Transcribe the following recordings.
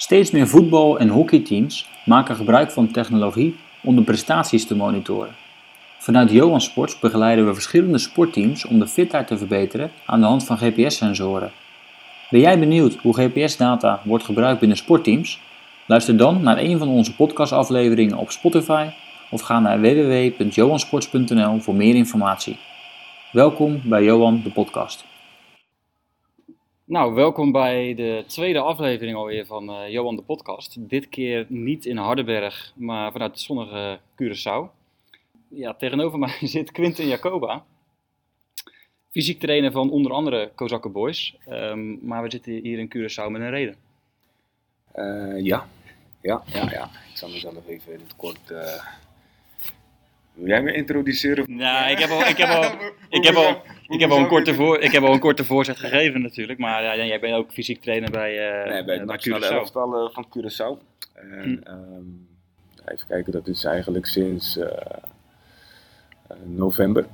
Steeds meer voetbal- en hockeyteams maken gebruik van technologie om de prestaties te monitoren. Vanuit Johan Sports begeleiden we verschillende sportteams om de fitheid te verbeteren aan de hand van GPS-sensoren. Ben jij benieuwd hoe GPS-data wordt gebruikt binnen sportteams? Luister dan naar een van onze podcastafleveringen op Spotify of ga naar www.johansports.nl voor meer informatie. Welkom bij Johan de podcast. Nou, welkom bij de tweede aflevering alweer van uh, Johan de podcast. Dit keer niet in Hardenberg, maar vanuit het zonnige Curaçao. Ja, tegenover mij zit Quinten Jacoba, fysiek trainer van onder andere Kozakken Boys. Um, maar we zitten hier in Curaçao met een reden. Uh, ja. ja, ja, ja. Ik zal mezelf even in het kort... Uh... Wil jij me introduceren? Nou, ik heb al, ik heb al, ik heb al, ik heb al, een, korte voor, ik heb al een korte voorzet gegeven natuurlijk. Maar ja, jij bent ook fysiek trainer bij, uh, nee, bij het nationale elftal uh, van Curaçao. En, hm. um, even kijken, dat is eigenlijk sinds uh, november.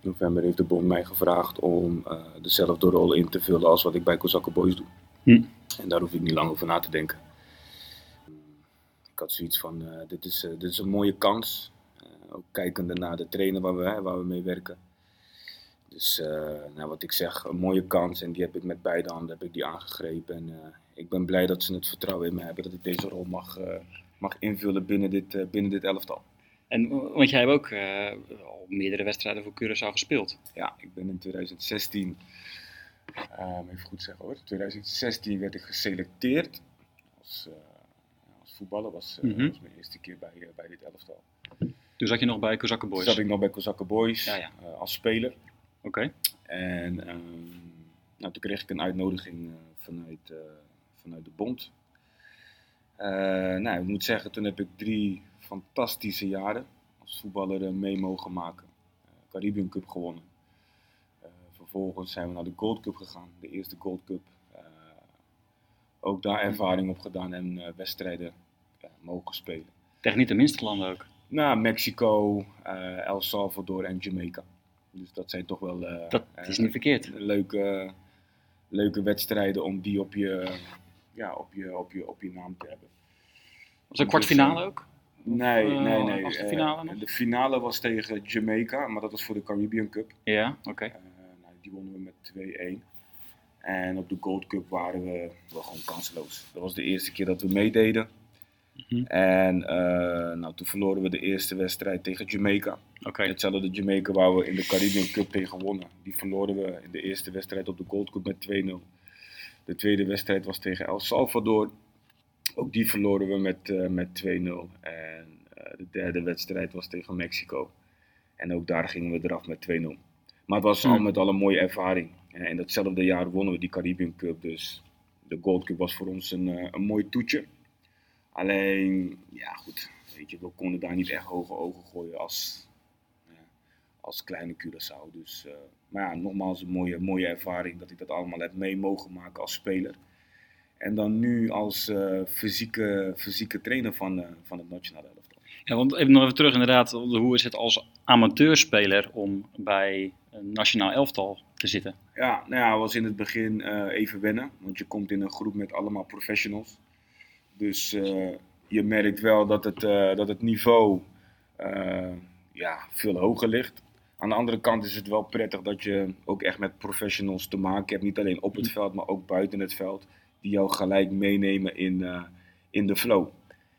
November heeft de bond mij gevraagd om dezelfde rol in te vullen als wat ik bij Kozakken Boys doe. Hm. En daar hoef ik niet lang over na te denken. Ik had zoiets van, dit, is, dit is een mooie kans. Ook kijkende naar de trainer waar we, waar we mee werken dus uh, nou, wat ik zeg, een mooie kans en die heb ik met beide handen heb ik die aangegrepen. En uh, ik ben blij dat ze het vertrouwen in me hebben dat ik deze rol mag, uh, mag invullen binnen dit, binnen dit elftal. En, want jij hebt ook al meerdere wedstrijden voor Curaçao gespeeld. Ja, ik ben in 2016, even goed zeggen hoor, 2016 werd ik geselecteerd als, als voetballer. was, mm -hmm. was mijn eerste keer bij, bij dit elftal. Toen zat je nog bij Kozakken Boys? Toen zat ik nog bij Kozakken Boys ja, ja. als speler. Oké. En um, nou, toen kreeg ik een uitnodiging uh, vanuit, uh, vanuit de bond. Nou, ik moet zeggen, toen heb ik drie fantastische jaren als voetballer mee mogen maken. Caribbean Cup gewonnen. vervolgens zijn we naar de Gold Cup gegaan, de eerste Gold Cup. ook daar ervaring op gedaan en wedstrijden mogen spelen. Tegen niet de minste landen ook? Nou, Mexico, El Salvador en Jamaica. Dus dat zijn toch wel uh, dat is niet verkeerd. leuke, leuke wedstrijden om die op je, ja, op je, op je, op je naam te hebben. Was een kwartfinale dus, ook? Nee, nee, nee. Was de finale nog? De finale was tegen Jamaica, maar dat was voor de Caribbean Cup. Ja, oké. Okay. nou, die wonnen we met 2-1. En op de Gold Cup waren we wel gewoon kansloos. Dat was de eerste keer dat we meededen. Mhm. En uh, nou, toen verloren we de eerste wedstrijd tegen Jamaica. Okay. Hetzelfde de Jamaica waar we in de Caribbean Cup tegen wonnen. Die verloren we in de eerste wedstrijd op de Gold Cup met 2-0. De tweede wedstrijd was tegen El Salvador. Ook die verloren we met, uh, met 2-0. En uh, de derde wedstrijd was tegen Mexico. En ook daar gingen we eraf met 2-0. Maar het was mm. al met al een mooie ervaring. En in datzelfde jaar wonnen we die Caribbean Cup. Dus de Gold Cup was voor ons een, een mooi toetje. Alleen, ja goed, weet je, we konden daar niet echt hoge ogen gooien als, als kleine Curaçao. Dus, uh, maar ja, nogmaals een mooie, mooie ervaring dat ik dat allemaal heb mee mogen maken als speler. En dan nu als uh, fysieke, fysieke trainer van, uh, van het nationale elftal. Ja, want even nog even terug inderdaad, hoe is het als amateurspeler om bij een nationaal elftal te zitten? Ja, nou ja, was in het begin even wennen, want je komt in een groep met allemaal professionals. Dus uh, je merkt wel dat het, uh, dat het niveau uh, ja, veel hoger ligt. Aan de andere kant is het wel prettig dat je ook echt met professionals te maken hebt. Niet alleen op het veld, maar ook buiten het veld. Die jou gelijk meenemen in, in de flow.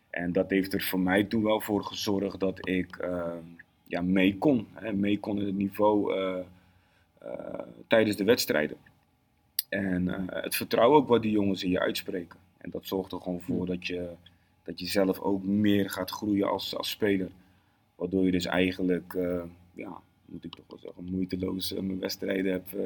En dat heeft er voor mij toen wel voor gezorgd dat ik ja, mee kon. Hè, mee kon in het niveau tijdens de wedstrijden. En het vertrouwen ook wat die jongens in je uitspreken. En dat zorgt er gewoon voor dat je, dat je zelf ook meer gaat groeien als, als speler. Waardoor je dus eigenlijk, uh, ja, moet ik toch wel zeggen, moeiteloos uh, mijn wedstrijden heb, uh,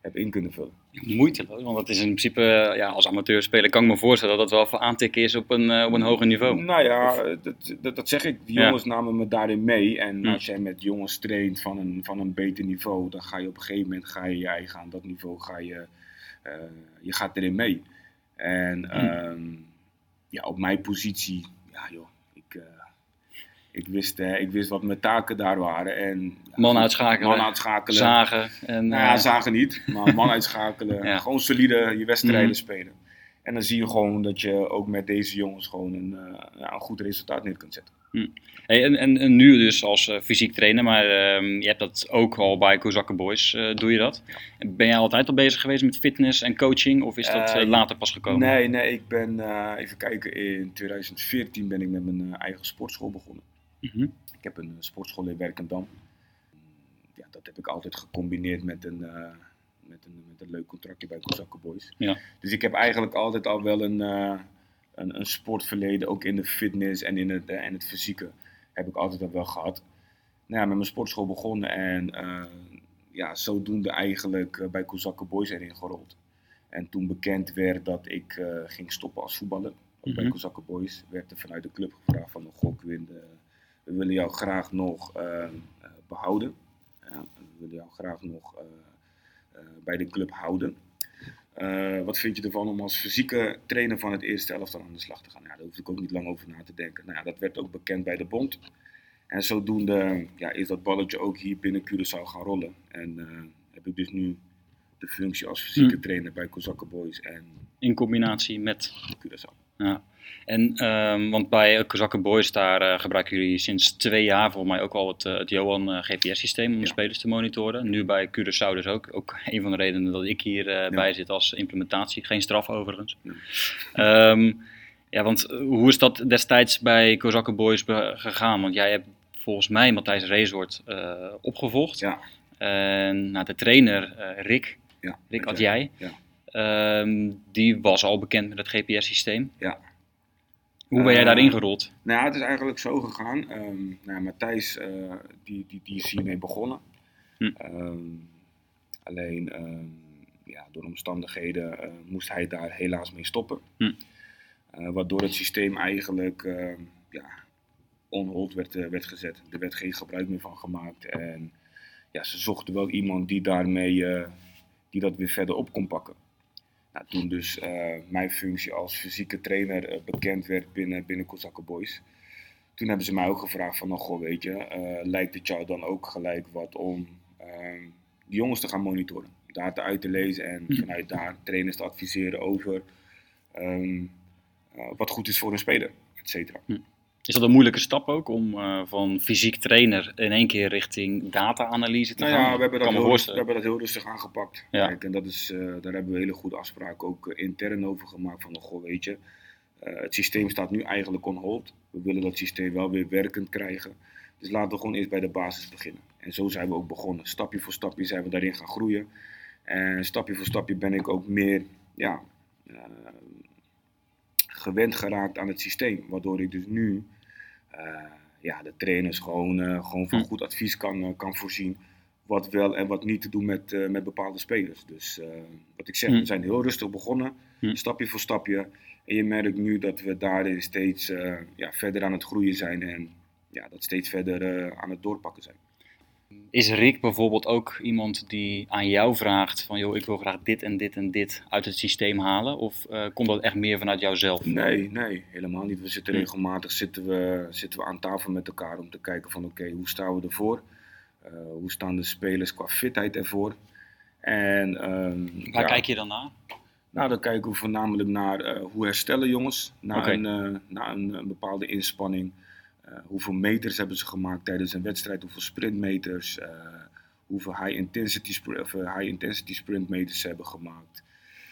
heb in kunnen vullen. Moeiteloos, want dat is in principe, ja, als amateurspeler kan ik me voorstellen dat dat wel voor aantikken is op een, op een hoger niveau. Nou ja, dat, dat, dat zeg ik. Die jongens namen me daarin mee. En als jij met jongens traint van een, van een beter niveau, dan ga je op een gegeven moment ga je je eigen aan dat niveau, ga je, je gaat erin mee. En um, ja, op mijn positie, ja joh, ik, uh, ik, wist, uh, ik wist wat mijn taken daar waren. En, man uitschakelen, man uitschakelen. zagen. En, nou ja, uh, zagen niet, maar man uitschakelen. ja. Gewoon solide je wedstrijden mm. spelen. En dan zie je gewoon dat je ook met deze jongens gewoon een, ja, een goed resultaat neer kunt zetten. Hm. Hey, en, en, en, nu dus als uh, fysiek trainer, maar uh, je hebt dat ook al bij Kozakken Boys, uh, doe je dat. Ben jij altijd al bezig geweest met fitness en coaching of is dat later pas gekomen? Nee, nee, ik ben, even kijken, in 2014 ben ik met mijn eigen sportschool begonnen. Mm -hmm. Ik heb een sportschool in Werkendam. Ja, dat heb ik altijd gecombineerd met een, met een, met een leuk contractje bij Kozakken Boys. Ja. Dus ik heb eigenlijk altijd al wel een een, een sportverleden, ook in de fitness en in het, uh, en het fysieke, heb ik altijd al wel gehad. Nou ja, met mijn sportschool begonnen en uh, ja, zodoende eigenlijk uh, bij Kozakken Boys erin gerold. En toen bekend werd dat ik ging stoppen als voetballer, bij Kozakken Boys, werd er vanuit de club gevraagd van, goh Quinn, we willen jou graag nog behouden. we willen jou graag nog bij de club houden. Uh, wat vind je ervan om als fysieke trainer van het eerste elftal aan de slag te gaan? Ja, daar hoef ik ook niet lang over na te denken. Nou, ja, dat werd ook bekend bij de bond. En zodoende ja, is dat balletje ook hier binnen Curaçao gaan rollen. En uh, heb ik dus nu de functie als fysieke hmm. trainer bij Kozakken Boys. En In combinatie met Curaçao. Ja. En, um, want bij Kozakken Boys, daar uh, gebruiken jullie sinds twee jaar volgens mij ook al het, uh, het Johan uh, GPS-systeem om de spelers te monitoren. Nu bij Curaçao dus ook. Ook een van de redenen dat ik hierbij ja. bij zit als implementatie. Geen straf overigens. Ja, um, ja want hoe is dat destijds bij Kozakken Boys gegaan? Want jij hebt volgens mij Matthijs Resort opgevolgd. Ja. En nou, de trainer Rick, ja, Rick had jij. Ja. Um, die was al bekend met het GPS-systeem. Ja. Hoe ben jij daarin uh, gerold? Nou, het is eigenlijk zo gegaan. Um, nou, Matthijs, uh, die, die, die is hiermee begonnen. Hm. Um, alleen, ja, door omstandigheden uh, moest hij daar helaas mee stoppen. Hm. waardoor het systeem eigenlijk ja, on werd, werd gezet. Er werd geen gebruik meer van gemaakt. En ja, ze zochten wel iemand die daarmee die dat weer verder op kon pakken. Nou, toen dus uh, mijn functie als fysieke trainer uh, bekend werd binnen, binnen Kozakken Boys. Toen hebben ze mij ook gevraagd van, nou goh, weet je, uh, lijkt het jou dan ook gelijk wat om ehm, de jongens te gaan monitoren. Data uit te lezen en hm. vanuit daar trainers te adviseren over um, wat goed is voor een speler, et cetera. Hm. Is dat een moeilijke stap ook om uh, van fysiek trainer in één keer richting data-analyse te nou gaan? Ja, we hebben, dat heel, we hebben dat heel rustig aangepakt. Ja. Kijk, en dat is, uh, daar hebben we hele goede afspraken ook uh, intern over gemaakt. Van, goh, weet je, het systeem staat nu eigenlijk on hold. We willen dat systeem wel weer werkend krijgen. Dus laten we gewoon eerst bij de basis beginnen. En zo zijn we ook begonnen. Stapje voor stapje zijn we daarin gaan groeien. En stapje voor stapje ben ik ook meer ja, gewend geraakt aan het systeem. Waardoor ik dus nu ja, de trainers gewoon, uh, gewoon van hm. goed advies kan, uh, kan voorzien. Wat wel en wat niet te doen met, met bepaalde spelers. Dus wat ik zeg, hm. we zijn heel rustig begonnen, hm. stapje voor stapje. En je merkt nu dat we daarin steeds ja, verder aan het groeien zijn en ja, dat steeds verder aan het doorpakken zijn. Is Rick bijvoorbeeld ook iemand die aan jou vraagt van joh, ik wil graag dit en dit en dit uit het systeem halen? Of uh, komt dat echt meer vanuit jouzelf? Nee, nee, helemaal niet. We zitten regelmatig zitten we, zitten we aan tafel met elkaar om te kijken van oké, okay, hoe staan we ervoor? Uh, hoe staan de spelers qua fitheid ervoor? En, um, Waar ja, kijk je dan naar? Nou, dan kijken we voornamelijk naar uh, hoe herstellen jongens na, okay. een, na een, een bepaalde inspanning. Uh, hoeveel meters hebben ze gemaakt tijdens een wedstrijd? Hoeveel sprintmeters? Uh, hoeveel high intensity, of, uh, high intensity sprintmeters ze hebben gemaakt?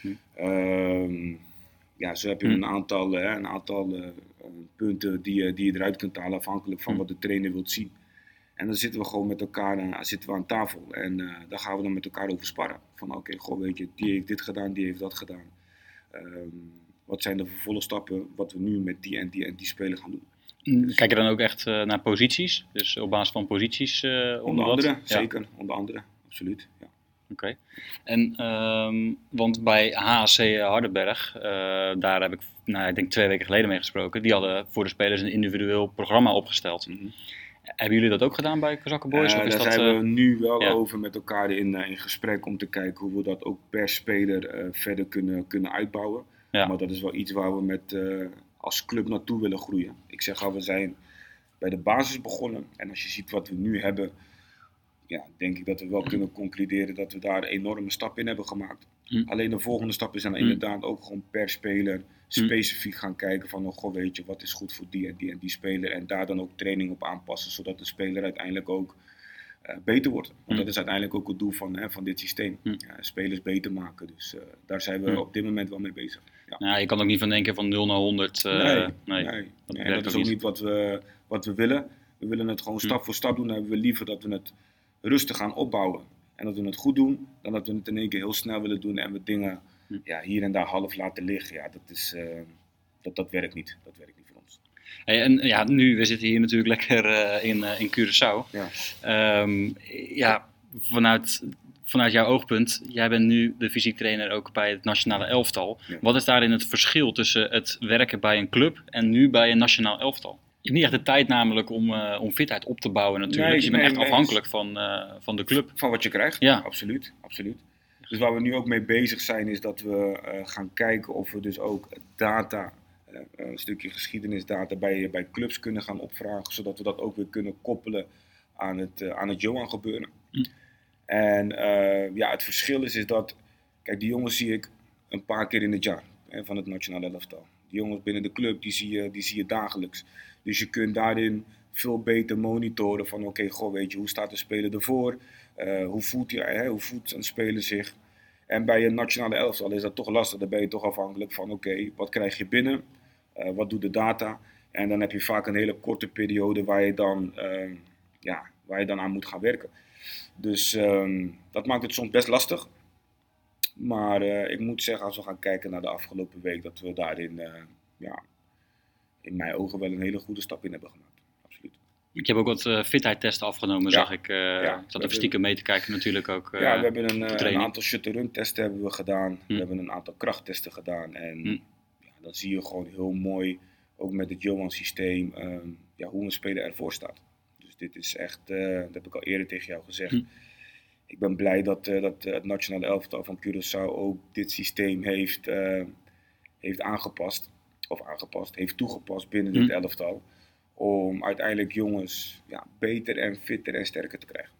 Hm. Um, ja, zo heb je hm. een aantal, een aantal punten die je, die je eruit kunt halen afhankelijk van hm. wat de trainer wilt zien. En dan zitten we gewoon met elkaar aan, zitten we aan tafel en daar gaan we dan met elkaar over sparren. Van oké, okay, goh, weet je, die heeft dit gedaan, die heeft dat gedaan. Um, wat zijn de vervolgstappen wat we nu met die en die en die speler gaan doen? Kijk je dan ook echt uh, naar posities? Dus op basis van posities? Uh, onder, onder andere, zeker. Onder andere, absoluut. Ja. Oké. Okay. En, um, want bij HC Hardenberg, uh, daar heb ik, nou, ik denk twee weken geleden mee gesproken. Die hadden voor de spelers een individueel programma opgesteld. Mm -hmm. Hebben jullie dat ook gedaan bij Kozakken Boys? Uh, of is daar dat, zijn we nu wel ja. over met elkaar in, in gesprek om te kijken hoe we dat ook per speler verder kunnen, kunnen uitbouwen. Ja. Maar dat is wel iets waar we met als club naartoe willen groeien. Ik zeg al, we zijn bij de basis begonnen. En als je ziet wat we nu hebben, ja, denk ik dat we wel kunnen concluderen dat we daar een enorme stap in hebben gemaakt. Hm. Alleen de volgende stap is dan Hm. inderdaad ook gewoon per speler specifiek gaan kijken van, oh, goh, weet je, wat is goed voor die en die en die speler. En daar dan ook training op aanpassen, zodat de speler uiteindelijk ook beter wordt. Want Hm. dat is uiteindelijk ook het doel van, hè, van dit systeem. Hm. Ja, spelers beter maken. Dus eh, daar zijn we Hm. op dit moment wel mee bezig. Ja. Nou, je kan ook niet van denken van 0 naar 100. eh, nee, nee. nee, dat nee, werkt dat is ook niet. wat we, wat we willen. We willen het gewoon stap voor stap doen. Dan hebben we liever dat we het rustig gaan opbouwen. En dat we het goed doen, dan dat we het in één keer heel snel willen doen en we dingen ja, hier en daar half laten liggen. Ja, dat, is, eh, dat, dat werkt niet. Dat werkt niet. Hey, en ja, nu, we zitten hier natuurlijk lekker eh, in, eh, in Curaçao. Ja. Ehm, ja, vanuit, vanuit jouw oogpunt, jij bent nu de fysiek trainer ook bij het nationale elftal. Ja. Wat is daarin het verschil tussen het werken bij een club en nu bij een nationaal elftal? Je hebt niet echt de tijd namelijk om, eh, om fitheid op te bouwen natuurlijk. Nee, Dus je bent nee, echt nee. afhankelijk van, van de club. Van wat je krijgt? Ja. Absoluut, absoluut. Dus waar we nu ook mee bezig zijn, is dat we gaan kijken of we dus ook data, een stukje geschiedenisdata bij, bij clubs kunnen gaan opvragen, zodat we dat ook weer kunnen koppelen aan het, eh, aan het Johan gebeuren. Hm. En eh, ja, het verschil is, is dat, kijk, die jongens zie ik een paar keer in het jaar hè, van het nationale elftal. Die jongens binnen de club, die zie, je, die zie je dagelijks. Dus je kunt daarin veel beter monitoren van, oké, goh, weet je, hoe staat de speler ervoor? Eh, hoe, voelt hij, hè, hoe voelt een speler zich? En bij een nationale elftal is dat toch lastig. Dan ben je toch afhankelijk van, oké, wat krijg je binnen? Eh, wat doet de data? En dan heb je vaak een hele korte periode waar je dan, eh, ja, waar je dan aan moet gaan werken. Dus ehm, dat maakt het soms best lastig. Maar eh, ik moet zeggen, als we gaan kijken naar de afgelopen week, dat we daarin, eh, ja, in mijn ogen wel een hele goede stap in hebben gemaakt. Absoluut. Ik heb ook wat fitheidstesten afgenomen, Ja. zag ik. Ja, ik zat stiekem mee te kijken natuurlijk ook. ja, we hebben een, een aantal shut-run testen hebben we gedaan. Hm. We hebben een aantal krachttesten gedaan. En Hm. Dan zie je gewoon heel mooi, ook met het Johan systeem, ehm, ja, hoe een speler ervoor staat. Dus dit is echt, eh, dat heb ik al eerder tegen jou gezegd. Hm. Ik ben blij dat, eh, dat eh, het nationale elftal van Curaçao ook dit systeem heeft, heeft aangepast. Of aangepast, heeft toegepast binnen dit Hm. elftal. Om uiteindelijk jongens ja, beter en fitter en sterker te krijgen.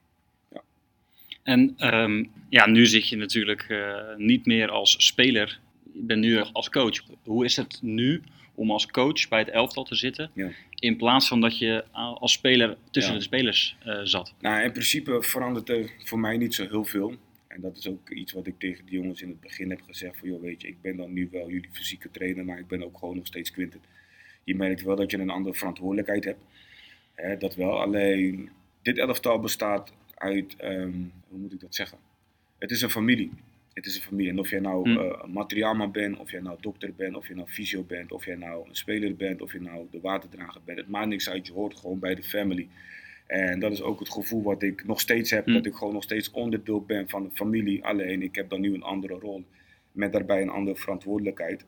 En ehm, ja, nu zit je natuurlijk niet meer als speler. Je bent nu als coach. Hoe is het nu om als coach bij het elftal te zitten? Ja. In plaats van dat je als speler tussen Ja. de spelers eh, zat. Nou, in principe verandert er voor mij niet zo heel veel. En dat is ook iets wat ik tegen de jongens in het begin heb gezegd. Van, joh, weet je, ik ben dan nu wel jullie fysieke trainer, maar ik ben ook gewoon nog steeds Quinten. Je merkt wel dat je een andere verantwoordelijkheid hebt. Hè, dat wel. Alleen, dit elftal bestaat uit, ehm, hoe moet ik dat zeggen? Het is een familie. Het is een familie. En of jij nou Hm. eh, een materiaalman bent, of jij nou dokter bent, of je nou fysio bent, of jij nou een speler bent, of je nou de waterdrager bent. Het maakt niks uit. Je hoort gewoon bij de family. En dat is ook het gevoel wat ik nog steeds heb. Hm. Dat ik gewoon nog steeds onderdeel ben van de familie. Alleen ik heb dan nu een andere rol. Met daarbij een andere verantwoordelijkheid.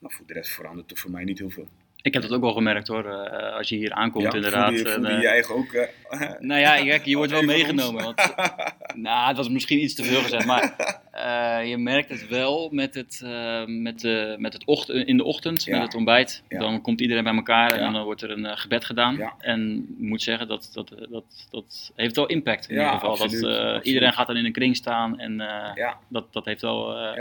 Maar voor de rest verandert er voor mij niet heel veel. Ik heb dat ook wel gemerkt hoor. eh, als je hier aankomt ja, inderdaad. Voelde en, voelde eh, je eigen ook? eh, Nou ja, kijk, je wordt wel meegenomen. Want, nou, dat is misschien iets te veel gezegd. Maar eh, je merkt het wel met het, eh, met de, met het ocht in de ochtend, Ja. met het ontbijt. Ja. Dan komt iedereen bij elkaar en dan wordt er een eh, gebed gedaan. En ik moet zeggen, dat, dat, dat, dat heeft wel impact in ieder geval. absoluut, dat, eh, absoluut. Iedereen gaat dan in een kring staan en eh, dat, dat heeft wel eh,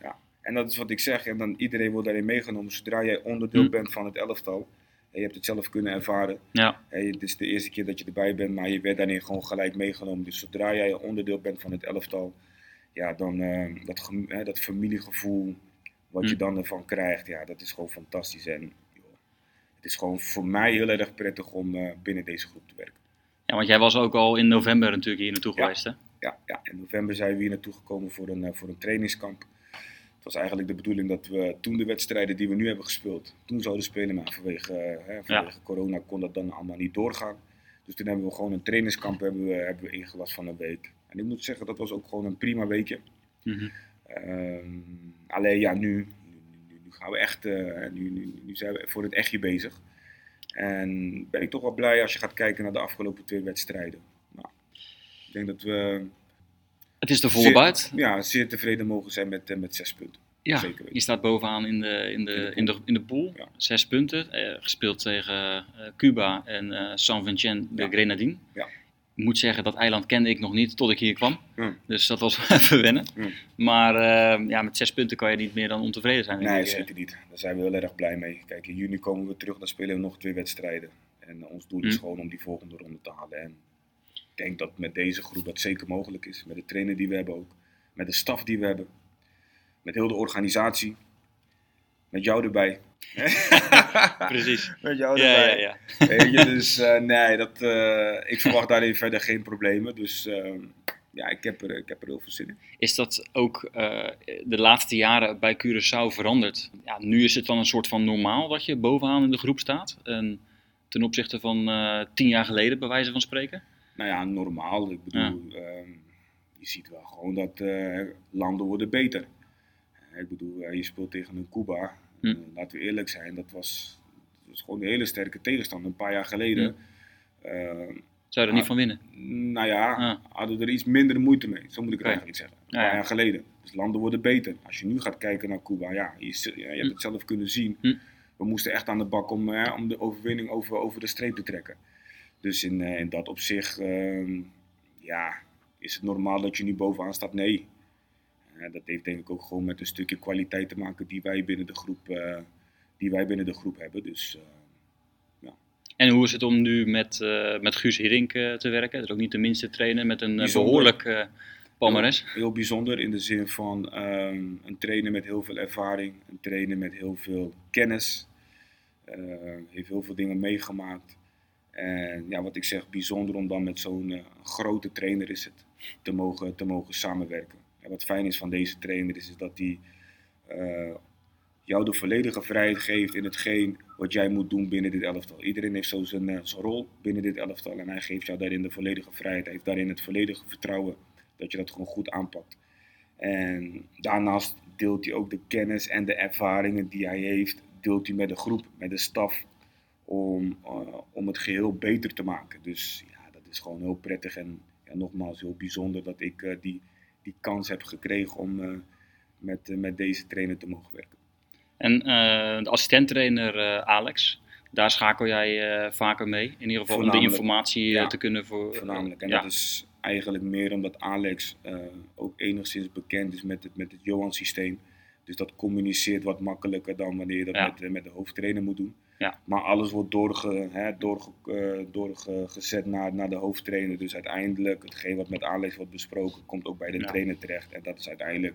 Ja. En dat is wat ik zeg. En dan iedereen wordt daarin meegenomen. Zodra jij onderdeel Hm. bent van het elftal. En je hebt het zelf kunnen ervaren. Ja. Hè, het is de eerste keer dat je erbij bent. Maar je werd daarin gewoon gelijk meegenomen. Dus zodra jij onderdeel bent van het elftal. Ja, dan eh, dat, hè, dat familiegevoel. Wat je Hm. dan ervan krijgt. Ja, dat is gewoon fantastisch. En joh, het is gewoon voor mij heel erg prettig om eh, binnen deze groep te werken. ja, want jij was ook al in november natuurlijk hier naartoe Ja. geweest hè? ja, ja, in november zijn we hier naartoe gekomen voor een, eh, voor een trainingskamp. Het was eigenlijk de bedoeling dat we toen de wedstrijden die we nu hebben gespeeld, toen zouden spelen, maar vanwege, eh, hè, vanwege corona kon dat dan allemaal niet doorgaan. Dus toen hebben we gewoon een trainingskamp hebben we, hebben we ingelast van een week. En ik moet zeggen, dat was ook gewoon een prima weekje. Mhm. Ehm, alleen ja, nu, nu, nu gaan we echt, eh, nu, nu, nu zijn we voor het echtje bezig. En ben ik toch wel blij als je gaat kijken naar de afgelopen twee wedstrijden. Nou, ik denk dat we Het is de volle zeer-. Ja, zeer tevreden mogen zijn met, eh, met zes punten. Ja, Zeker je staat bovenaan in de, in de, In de in de, in de pool. Ja. Zes punten. eh, gespeeld tegen eh, Cuba en San Vincent de Ja. Grenadine. Ja. moet zeggen, dat eiland kende ik nog niet tot ik hier kwam. Ja. Dus dat was even wennen. Ja. Maar ja, met zes punten kan je niet meer dan ontevreden zijn. Nee, ik. zeker niet. Daar zijn we heel erg blij mee. Kijk, in juni komen we terug, dan spelen we nog twee wedstrijden. En ons doel is Hm. gewoon om die volgende ronde te halen. En ik denk dat met deze groep dat zeker mogelijk is. Met de trainer die we hebben ook. Met de staf die we hebben. Met heel de organisatie. Met jou erbij. Precies. Met jou Ja, ja, erbij. ja. Weet je, dus eh, nee, dat, eh, ik verwacht daarin verder geen problemen. Dus eh, ja, ik heb, er, ik heb er heel veel zin in. Is dat ook eh, de laatste jaren bij Curaçao veranderd? Ja, nu is het dan een soort van normaal dat je bovenaan in de groep staat. En ten opzichte van eh, tien jaar geleden, bij wijze van spreken. Nou ja, normaal. Ik bedoel, ehm, je ziet wel gewoon dat eh, landen worden beter. Eh, Ik bedoel, eh, je speelt tegen een Cuba. Hm. Laten we eerlijk zijn, dat was, dat was gewoon een hele sterke tegenstander een paar jaar geleden. Ehm, Zou je er niet van winnen? nou ja, Ah. hadden er iets minder moeite mee. Zo moet ik het eigenlijk zeggen. Een Ja, paar ja. jaar geleden. Dus landen worden beter. Als je nu gaat kijken naar Cuba, ja, je, je hebt het zelf kunnen zien. Hm. We moesten echt aan de bak om, om de overwinning over, over de streep te trekken. Dus in, eh, in dat opzicht, ehm, ja, is het normaal dat je nu bovenaan staat? Nee. Eh, dat heeft denk ik ook gewoon met een stukje kwaliteit te maken die wij binnen de groep, eh, die wij binnen de groep hebben. Dus eh, En hoe is het om nu met, met Guus Hiddink eh, te werken? Dat is ook niet de minste trainer met een eh, Bijzonder. behoorlijk eh palmares. Heel, heel bijzonder in de zin van ehm, een trainer met heel veel ervaring, een trainer met heel veel kennis, heeft heel veel dingen meegemaakt. En ja, wat ik zeg, bijzonder om dan met zo'n eh, grote trainer is het te mogen, te mogen samenwerken. En wat fijn is van deze trainer is, is dat hij eh, jou de volledige vrijheid geeft in hetgeen wat jij moet doen binnen dit elftal. Iedereen heeft zo zijn, eh, zijn rol binnen dit elftal en hij geeft jou daarin de volledige vrijheid. Hij heeft daarin het volledige vertrouwen dat je dat gewoon goed aanpakt. En daarnaast deelt hij ook de kennis en de ervaringen die hij heeft, deelt hij met de groep, met de staf, om, eh, om het geheel beter te maken. Dus ja, dat is gewoon heel prettig en ja, nogmaals heel bijzonder dat ik eh, die, die kans heb gekregen om eh, met, met deze trainer te mogen werken. En de assistenttrainer Alex, daar schakel jij vaker mee. In ieder geval om de informatie Ja, te kunnen voor. Voornamelijk. En ja. dat is eigenlijk meer omdat Alex ook enigszins bekend is met het, met het Johan-systeem. Dus dat communiceert wat makkelijker dan wanneer je dat met, met de hoofdtrainer moet doen. Ja. Maar alles wordt doorge, hè, doorge, eh, doorgezet naar, naar de hoofdtrainer. Dus uiteindelijk, hetgeen wat met Alex wordt besproken, komt ook bij de Ja. trainer terecht. En dat is uiteindelijk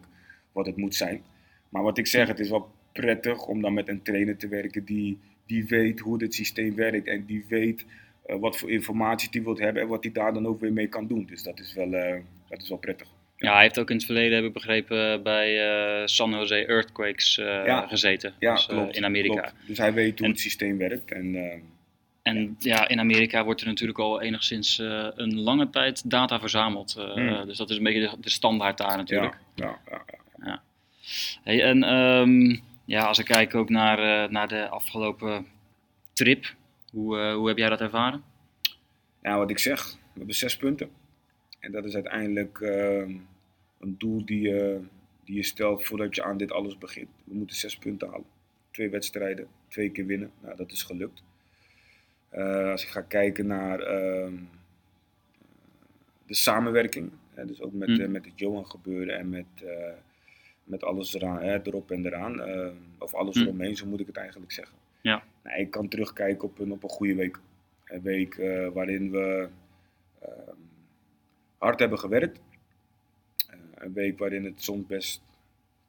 wat het moet zijn. Maar wat ik zeg, het is wel prettig om dan met een trainer te werken die, die weet hoe dit systeem werkt. En die weet eh, wat voor informatie hij wilt hebben en wat hij daar dan ook weer mee kan doen. Dus dat is wel, eh, dat is wel prettig. Ja, hij heeft ook in het verleden, heb ik begrepen, bij eh, San Jose Earthquakes eh, Ja. gezeten. Ja, Dus, eh, klopt. in Amerika. klopt. Dus hij weet hoe En- het systeem werkt. En, En ja, in Amerika wordt er natuurlijk al enigszins een lange tijd data verzameld. Hmm. Dus dat is een beetje de, de standaard daar natuurlijk. ja, ja. Hey, en ehm, ja, als ik kijk ook naar, naar de afgelopen trip, hoe, hoe heb jij dat ervaren? Ja, wat ik zeg, we hebben zes punten. En dat is uiteindelijk ehm, een doel die je, die je stelt voordat je aan dit alles begint. We moeten zes punten halen. Twee wedstrijden, twee keer winnen. Nou, dat is gelukt. Eh, als ik ga kijken naar ehm, de samenwerking, hè, dus ook met, Hm. eh, met het Johan gebeuren en met, eh, met alles eraan, hè, erop en eraan. of alles eromheen, zo moet ik het eigenlijk zeggen. Ja. Nou, ik kan terugkijken op een, op een goede week. Een week waarin we ehm, hard hebben gewerkt. Eh, een week waarin het soms best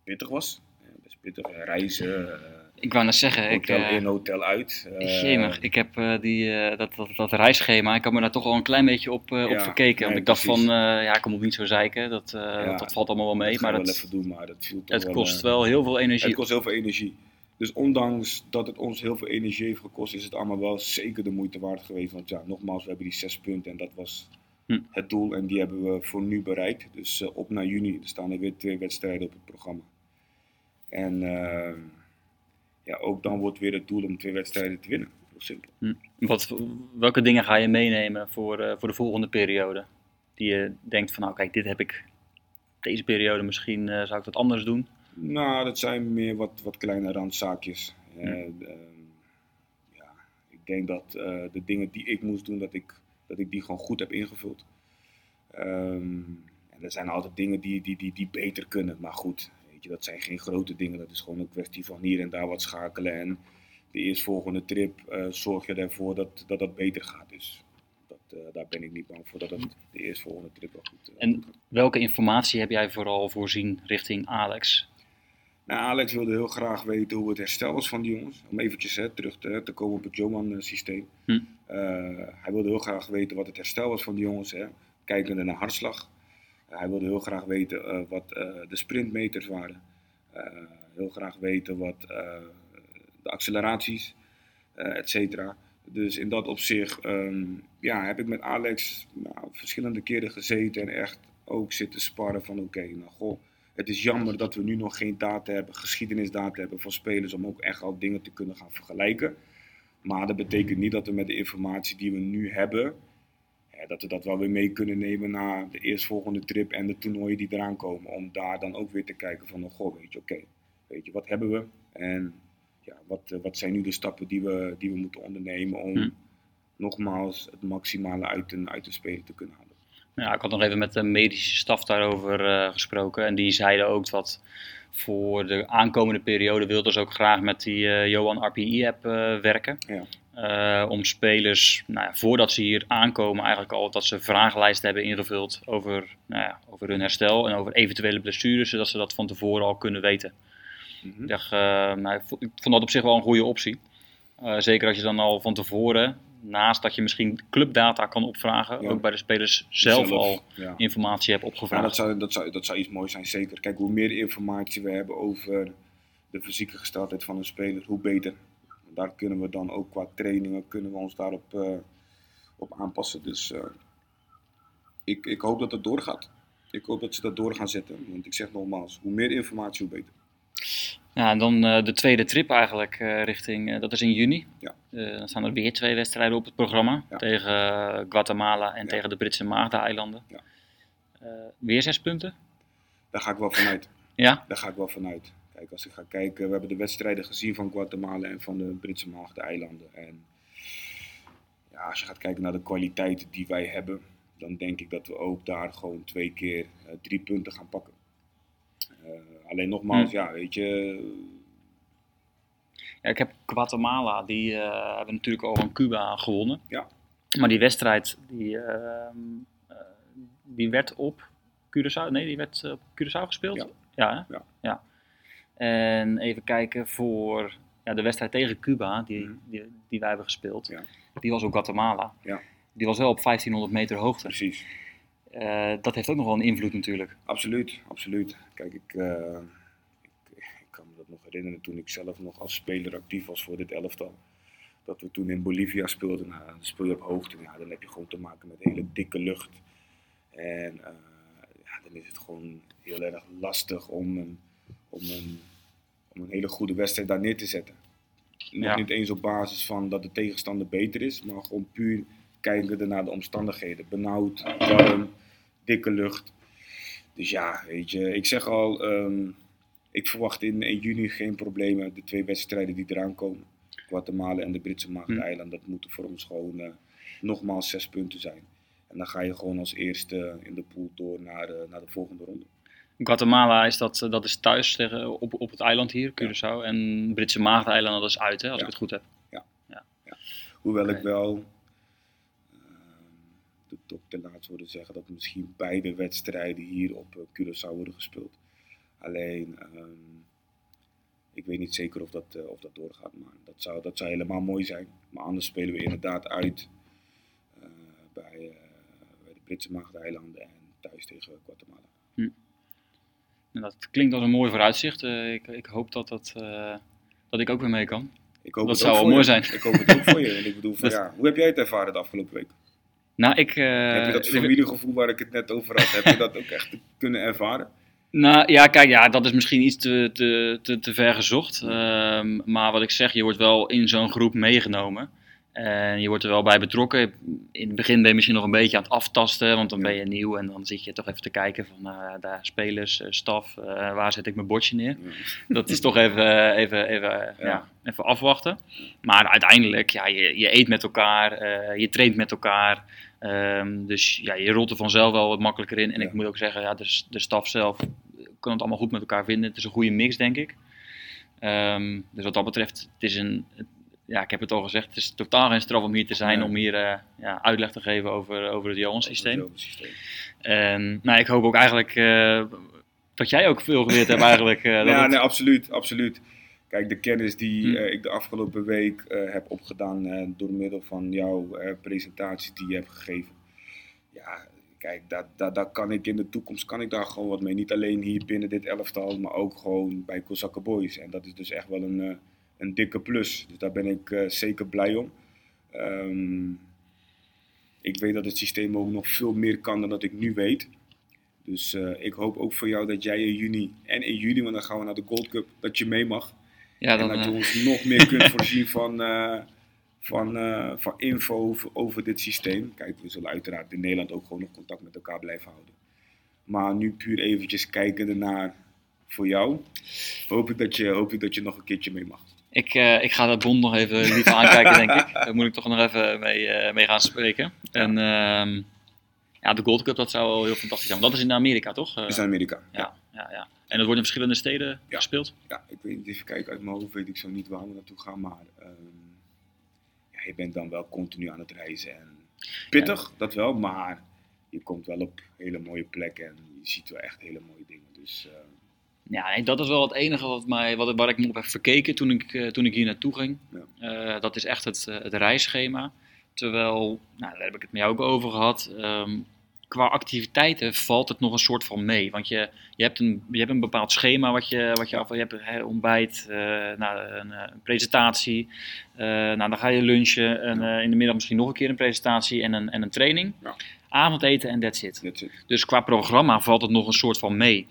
pittig was. Eh, best pittig, eh, reizen, Ik wou net zeggen, ik, hotel eh, in, hotel uit. jemig, ik heb die, dat, dat, dat reisschema, ik had me daar toch al een klein beetje op, eh, op Ja, verkeken. nee, Want ik dacht precies. van, ja, ik moet niet zo zeiken, dat, dat, valt allemaal wel mee. dat Maar dat, wel even doen, maar dat viel toch het kost wel heel veel energie. Het kost heel veel energie. Dus ondanks dat het ons heel veel energie heeft gekost, is het allemaal wel zeker de moeite waard geweest. Want ja, nogmaals, we hebben die zes punten en dat was Hm. het doel. En die hebben we voor nu bereikt. Dus eh, op naar juni. Er staan er weer twee wedstrijden op het programma. En eh, ja, ook dan wordt weer het doel om twee wedstrijden te winnen. Heel simpel. Wat, welke dingen ga je meenemen voor, eh, voor de volgende periode? Die je denkt van, nou kijk, dit heb ik deze periode misschien, eh, zou ik dat anders doen. Nou, dat zijn meer wat, wat kleine randzaakjes. Hm. ehm, ja, ik denk dat de dingen die ik moest doen, dat ik dat ik die gewoon goed heb ingevuld. Ehm, en er zijn altijd dingen die, die, die, die beter kunnen. Maar goed, weet je, dat zijn geen grote dingen. Dat is gewoon een kwestie van hier en daar wat schakelen. En de eerstvolgende trip uh, zorg je ervoor dat, dat dat beter gaat. Dus dat, uh, daar ben ik niet bang voor dat het de eerstvolgende trip wel goed, uh, En goed gaat. welke informatie heb jij vooral voorzien richting Alex? Nou, Alex wilde heel graag weten hoe het herstel was van die jongens. Om eventjes hè, terug te, te komen op het Joman-systeem. Hm. hij wilde heel graag weten wat het herstel was van die jongens. Hè. Kijkende naar hartslag. hij wilde heel graag weten wat de sprintmeters waren. heel graag weten wat de acceleraties, et cetera. Dus in dat opzicht um, ja, heb ik met Alex nou, verschillende keren gezeten en echt ook zitten sparren van oké, okay, nou goh, het is jammer dat we nu nog geen data hebben, geschiedenisdata hebben van spelers om ook echt al dingen te kunnen gaan vergelijken. Maar dat betekent niet dat we met de informatie die we nu hebben, ja, dat we dat wel weer mee kunnen nemen naar de eerstvolgende trip en de toernooien die eraan komen. Om daar dan ook weer te kijken van, oh, goh, weet je, oké, okay, weet je, wat hebben we? En ja, wat, wat zijn nu de stappen die we, die we moeten ondernemen om Hm. nogmaals het maximale uit een, uit een speler te kunnen halen. Ja, ik had nog even met de medische staf daarover eh, gesproken. En die zeiden ook dat voor de aankomende periode wilden ze ook graag met die eh, Johan RPI-app eh, werken. Ja. Om spelers, nou ja, voordat ze hier aankomen, eigenlijk al dat ze vragenlijsten hebben ingevuld over, nou ja, over hun herstel en over eventuele blessures, zodat ze dat van tevoren al kunnen weten. Mhm. Ik, dacht, nou, ik, vond, dat op zich wel een goede optie. Zeker als je dan al van tevoren, naast dat je misschien clubdata kan opvragen, Ja. ook bij de spelers zelf, al ja. informatie hebt Ja, opgevraagd. dat zou, dat, zou, dat zou iets moois zijn, zeker. Kijk, hoe meer informatie we hebben over de fysieke gesteldheid van een speler, hoe beter. Daar kunnen we dan ook qua trainingen, kunnen we ons daarop eh, op aanpassen. Dus eh, ik, ik hoop dat het doorgaat. Ik hoop dat ze dat door gaan zetten. Want ik zeg nogmaals, hoe meer informatie, hoe beter. Ja, en dan eh, de tweede trip eigenlijk eh, richting, eh, dat is in juni. Ja. Dan staan er weer twee wedstrijden op het programma. Ja. Tegen Guatemala en Ja. tegen de Britse Maagdeneilanden. Ja. Weer zes punten? Daar ga ik wel vanuit. Ja? Daar ga ik wel vanuit. Kijk, als ik ga kijken, we hebben de wedstrijden gezien van Guatemala en van de Britse Maagdeneilanden. En ja, als je gaat kijken naar de kwaliteiten die wij hebben, dan denk ik dat we ook daar gewoon twee keer drie punten gaan pakken. Alleen nogmaals, Hm. ja, weet je, ja ik heb Guatemala, die eh, hebben natuurlijk al van Cuba gewonnen. Ja. Maar die wedstrijd, die, ehm, eh, die werd op Curaçao, nee, die werd eh, op Curaçao gespeeld. Ja. Ja? Ja. ja. En even kijken voor ja, de wedstrijd tegen Cuba, die, Mhm. die, die wij hebben gespeeld. Ja. Die was op Guatemala. Ja. Die was wel op 1500 meter hoogte. precies. Eh, dat heeft ook nog wel een invloed natuurlijk. Absoluut, absoluut. Kijk, ik, eh, ik, ik kan me dat nog herinneren toen ik zelf nog als speler actief was voor dit elftal. Dat we toen in Bolivia speelden. Nou, dan speel je op hoogte. Ja, dan heb je gewoon te maken met hele dikke lucht. En eh, ja, dan is het gewoon heel erg lastig om een, om een, om een hele goede wedstrijd daar neer te zetten. Nog Ja. niet eens op basis van dat de tegenstander beter is, maar gewoon puur kijken naar de omstandigheden. Benauwd, warm, dikke lucht. Dus ja, weet je, ik zeg al, ehm, ik verwacht in, in juni geen problemen. De twee wedstrijden die eraan komen, Guatemala en de Britse Maagdeneilanden, dat moeten voor ons gewoon eh, nogmaals zes punten zijn. En dan ga je gewoon als eerste in de pool door naar, eh, naar de volgende ronde. Guatemala is dat, dat is thuis tegen, op, op het eiland hier, Ja. Curaçao. En Britse Maagdeneilanden, dat is uit, hè, als Ja. ik het goed heb. Hoewel Oké. ik wel de dokter laat worden zeggen dat misschien beide wedstrijden hier op eh, Curaçao worden gespeeld. Alleen, ehm, ik weet niet zeker of dat, eh, of dat doorgaat, maar dat zou, dat zou helemaal mooi zijn. Maar anders spelen we inderdaad uit eh, bij, bij de Britse Maagdeneilanden en thuis tegen Guatemala. En dat klinkt als een mooi vooruitzicht. Ik, ik hoop dat, dat, dat ik ook weer mee kan. Ik hoop Dat het zou wel mooi je. zijn. Ik hoop het ook voor je. En ik bedoel, van, ja, hoe heb jij het ervaren de afgelopen week? Nou, ik... eh, heb je dat familiegevoel waar ik het net over had, heb je dat ook echt kunnen ervaren? Nou ja, kijk, ja, dat is misschien iets te, te, te, te ver gezocht. Ehm, maar wat ik zeg, je wordt wel in zo'n groep meegenomen. En je wordt er wel bij betrokken. In het begin ben je misschien nog een beetje aan het aftasten, want dan ben je nieuw en dan zit je toch even te kijken van nou, daar spelers, eh, staf, uh, waar zet ik mijn bordje neer. Dat is toch even, even, even, ja. even afwachten. Maar uiteindelijk, ja, je, je eet met elkaar, je traint met elkaar. Um, dus ja, je rolt er vanzelf wel wat makkelijker in. En ik moet ook zeggen, ja, de, de staf zelf kan het allemaal goed met elkaar vinden. Het is een goede mix, denk ik. Um, dus wat dat betreft, het is een, ja, ik heb het al gezegd, het is totaal geen straf om hier te zijn, om hier uh, ja, uitleg te geven over, over het Johan-systeem. En nou, ik hoop ook eigenlijk uh, dat jij ook veel geleerd hebt eigenlijk. Uh, ja, nee, absoluut, absoluut. Kijk, de kennis die hm. ik de afgelopen week heb opgedaan door middel van jouw presentaties die je hebt gegeven. Ja, kijk, daar, daar, daar kan ik in de toekomst kan ik daar gewoon wat mee. Niet alleen hier binnen dit elftal, maar ook gewoon bij Kozakke Boys. En dat is dus echt wel een een dikke plus. Dus daar ben ik uh, zeker blij om. Um, ik weet dat het systeem ook nog veel meer kan dan dat ik nu weet. Dus uh, ik hoop ook voor jou dat jij in juni en in juli, want dan gaan we naar de Gold Cup, dat je mee mag. Ja, dan, en dat je uh... ons nog meer kunt voorzien van, van, van info over, over, dit systeem. Kijk, we zullen uiteraard in Nederland ook gewoon nog contact met elkaar blijven houden. Maar nu puur eventjes kijkende naar voor jou, hoop ik dat je, hoop ik dat je nog een keertje mee mag. Ik, uh, ik ga dat bond nog even liever aankijken, denk ik. Daar moet ik toch nog even mee, uh, mee gaan spreken. En uh, ja, de Gold Cup, dat zou wel heel fantastisch zijn. Want dat is in Amerika, toch? Uh, is in Amerika, ja. ja. ja, En dat wordt in verschillende steden ja. gespeeld? Ja, ik weet niet, even kijken uit mijn hoofd, weet ik zo niet waar we naartoe gaan. Maar um, ja, je bent dan wel continu aan het reizen. En pittig, dat wel, maar je komt wel op hele mooie plekken en je ziet wel echt hele mooie dingen. Dus... Ja, nee, dat is wel het enige wat mij, wat, waar ik me op heb verkeken toen ik, uh, toen ik hier naartoe ging. Ja. Uh, dat is echt het, uh, het reisschema. Terwijl, nou, daar heb ik het met jou ook over gehad. Um, qua activiteiten valt het nog een soort van mee. Want je, je, hebt, een, je hebt een bepaald schema wat je, wat je af... Je hebt hè, ontbijt, nou, een, een, presentatie. nou, dan ga je lunchen. En, in de middag misschien nog een keer een presentatie en een, en een training. Ja. Avondeten en that's it. that's it. Dus qua programma valt het nog een soort van mee.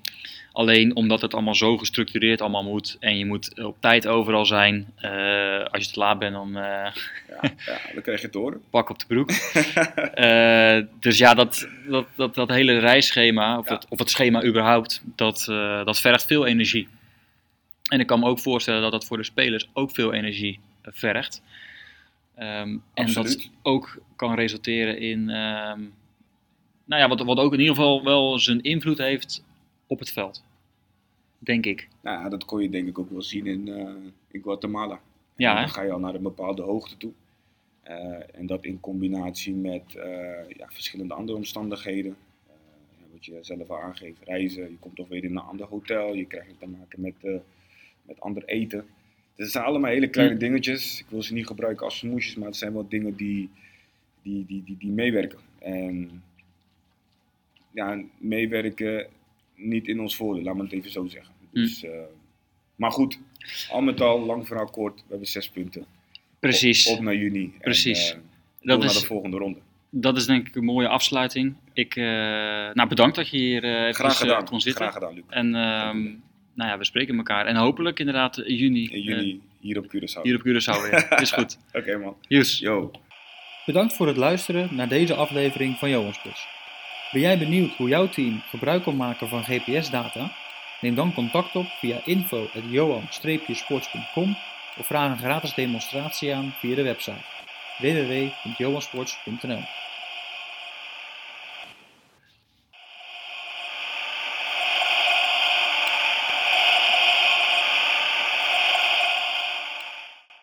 Alleen omdat het allemaal zo gestructureerd allemaal moet en je moet op tijd overal zijn. Uh, als je te laat bent, dan, uh, ja, ja, dan krijg je het horen. Pak op de broek. uh, dus ja, dat, dat, dat, dat hele reisschema, of, ja. of het schema überhaupt, dat, dat vergt veel energie. En ik kan me ook voorstellen dat dat voor de spelers ook veel energie vergt. Um, en dat ook kan resulteren in, um, nou ja, wat, wat ook in ieder geval wel zijn invloed heeft op het veld. Denk ik. Nou, dat kon je denk ik ook wel zien in, uh, in Guatemala. Ja, dan ga je al naar een bepaalde hoogte toe. Uh, en dat in combinatie met uh, ja, verschillende andere omstandigheden. wat je zelf al aangeeft, reizen. Je komt toch weer in een ander hotel. Je krijgt te maken met, met ander eten. Dus het zijn allemaal hele kleine mm. dingetjes. Ik wil ze niet gebruiken als smoesjes, maar het zijn wel dingen die, die, die, die, die meewerken. En ja, meewerken niet in ons voordeel, laat me het even zo zeggen. Hm. Dus, uh, maar goed, al met al, lang verhaal kort, we hebben zes punten. Precies. Op, op naar juni. Precies. En, uh, dat is, naar de volgende ronde. Dat is denk ik een mooie afsluiting. Ik, uh, nou, bedankt dat je hier uh, Graag gedaan. kon zitten. Graag gedaan, Luc. En um, nou ja, we spreken elkaar. En hopelijk inderdaad in juni. In juni hier op Curaçao. Hier op Curaçao weer. is goed. Oké okay, man. Yes. Yo. Bedankt voor het luisteren naar deze aflevering van Johansbus. Ben jij benieuwd hoe jouw team gebruik kan maken van GPS-data? Neem dan contact op via info.johan-sports.com of vraag een gratis demonstratie aan via de website www.johansports.nl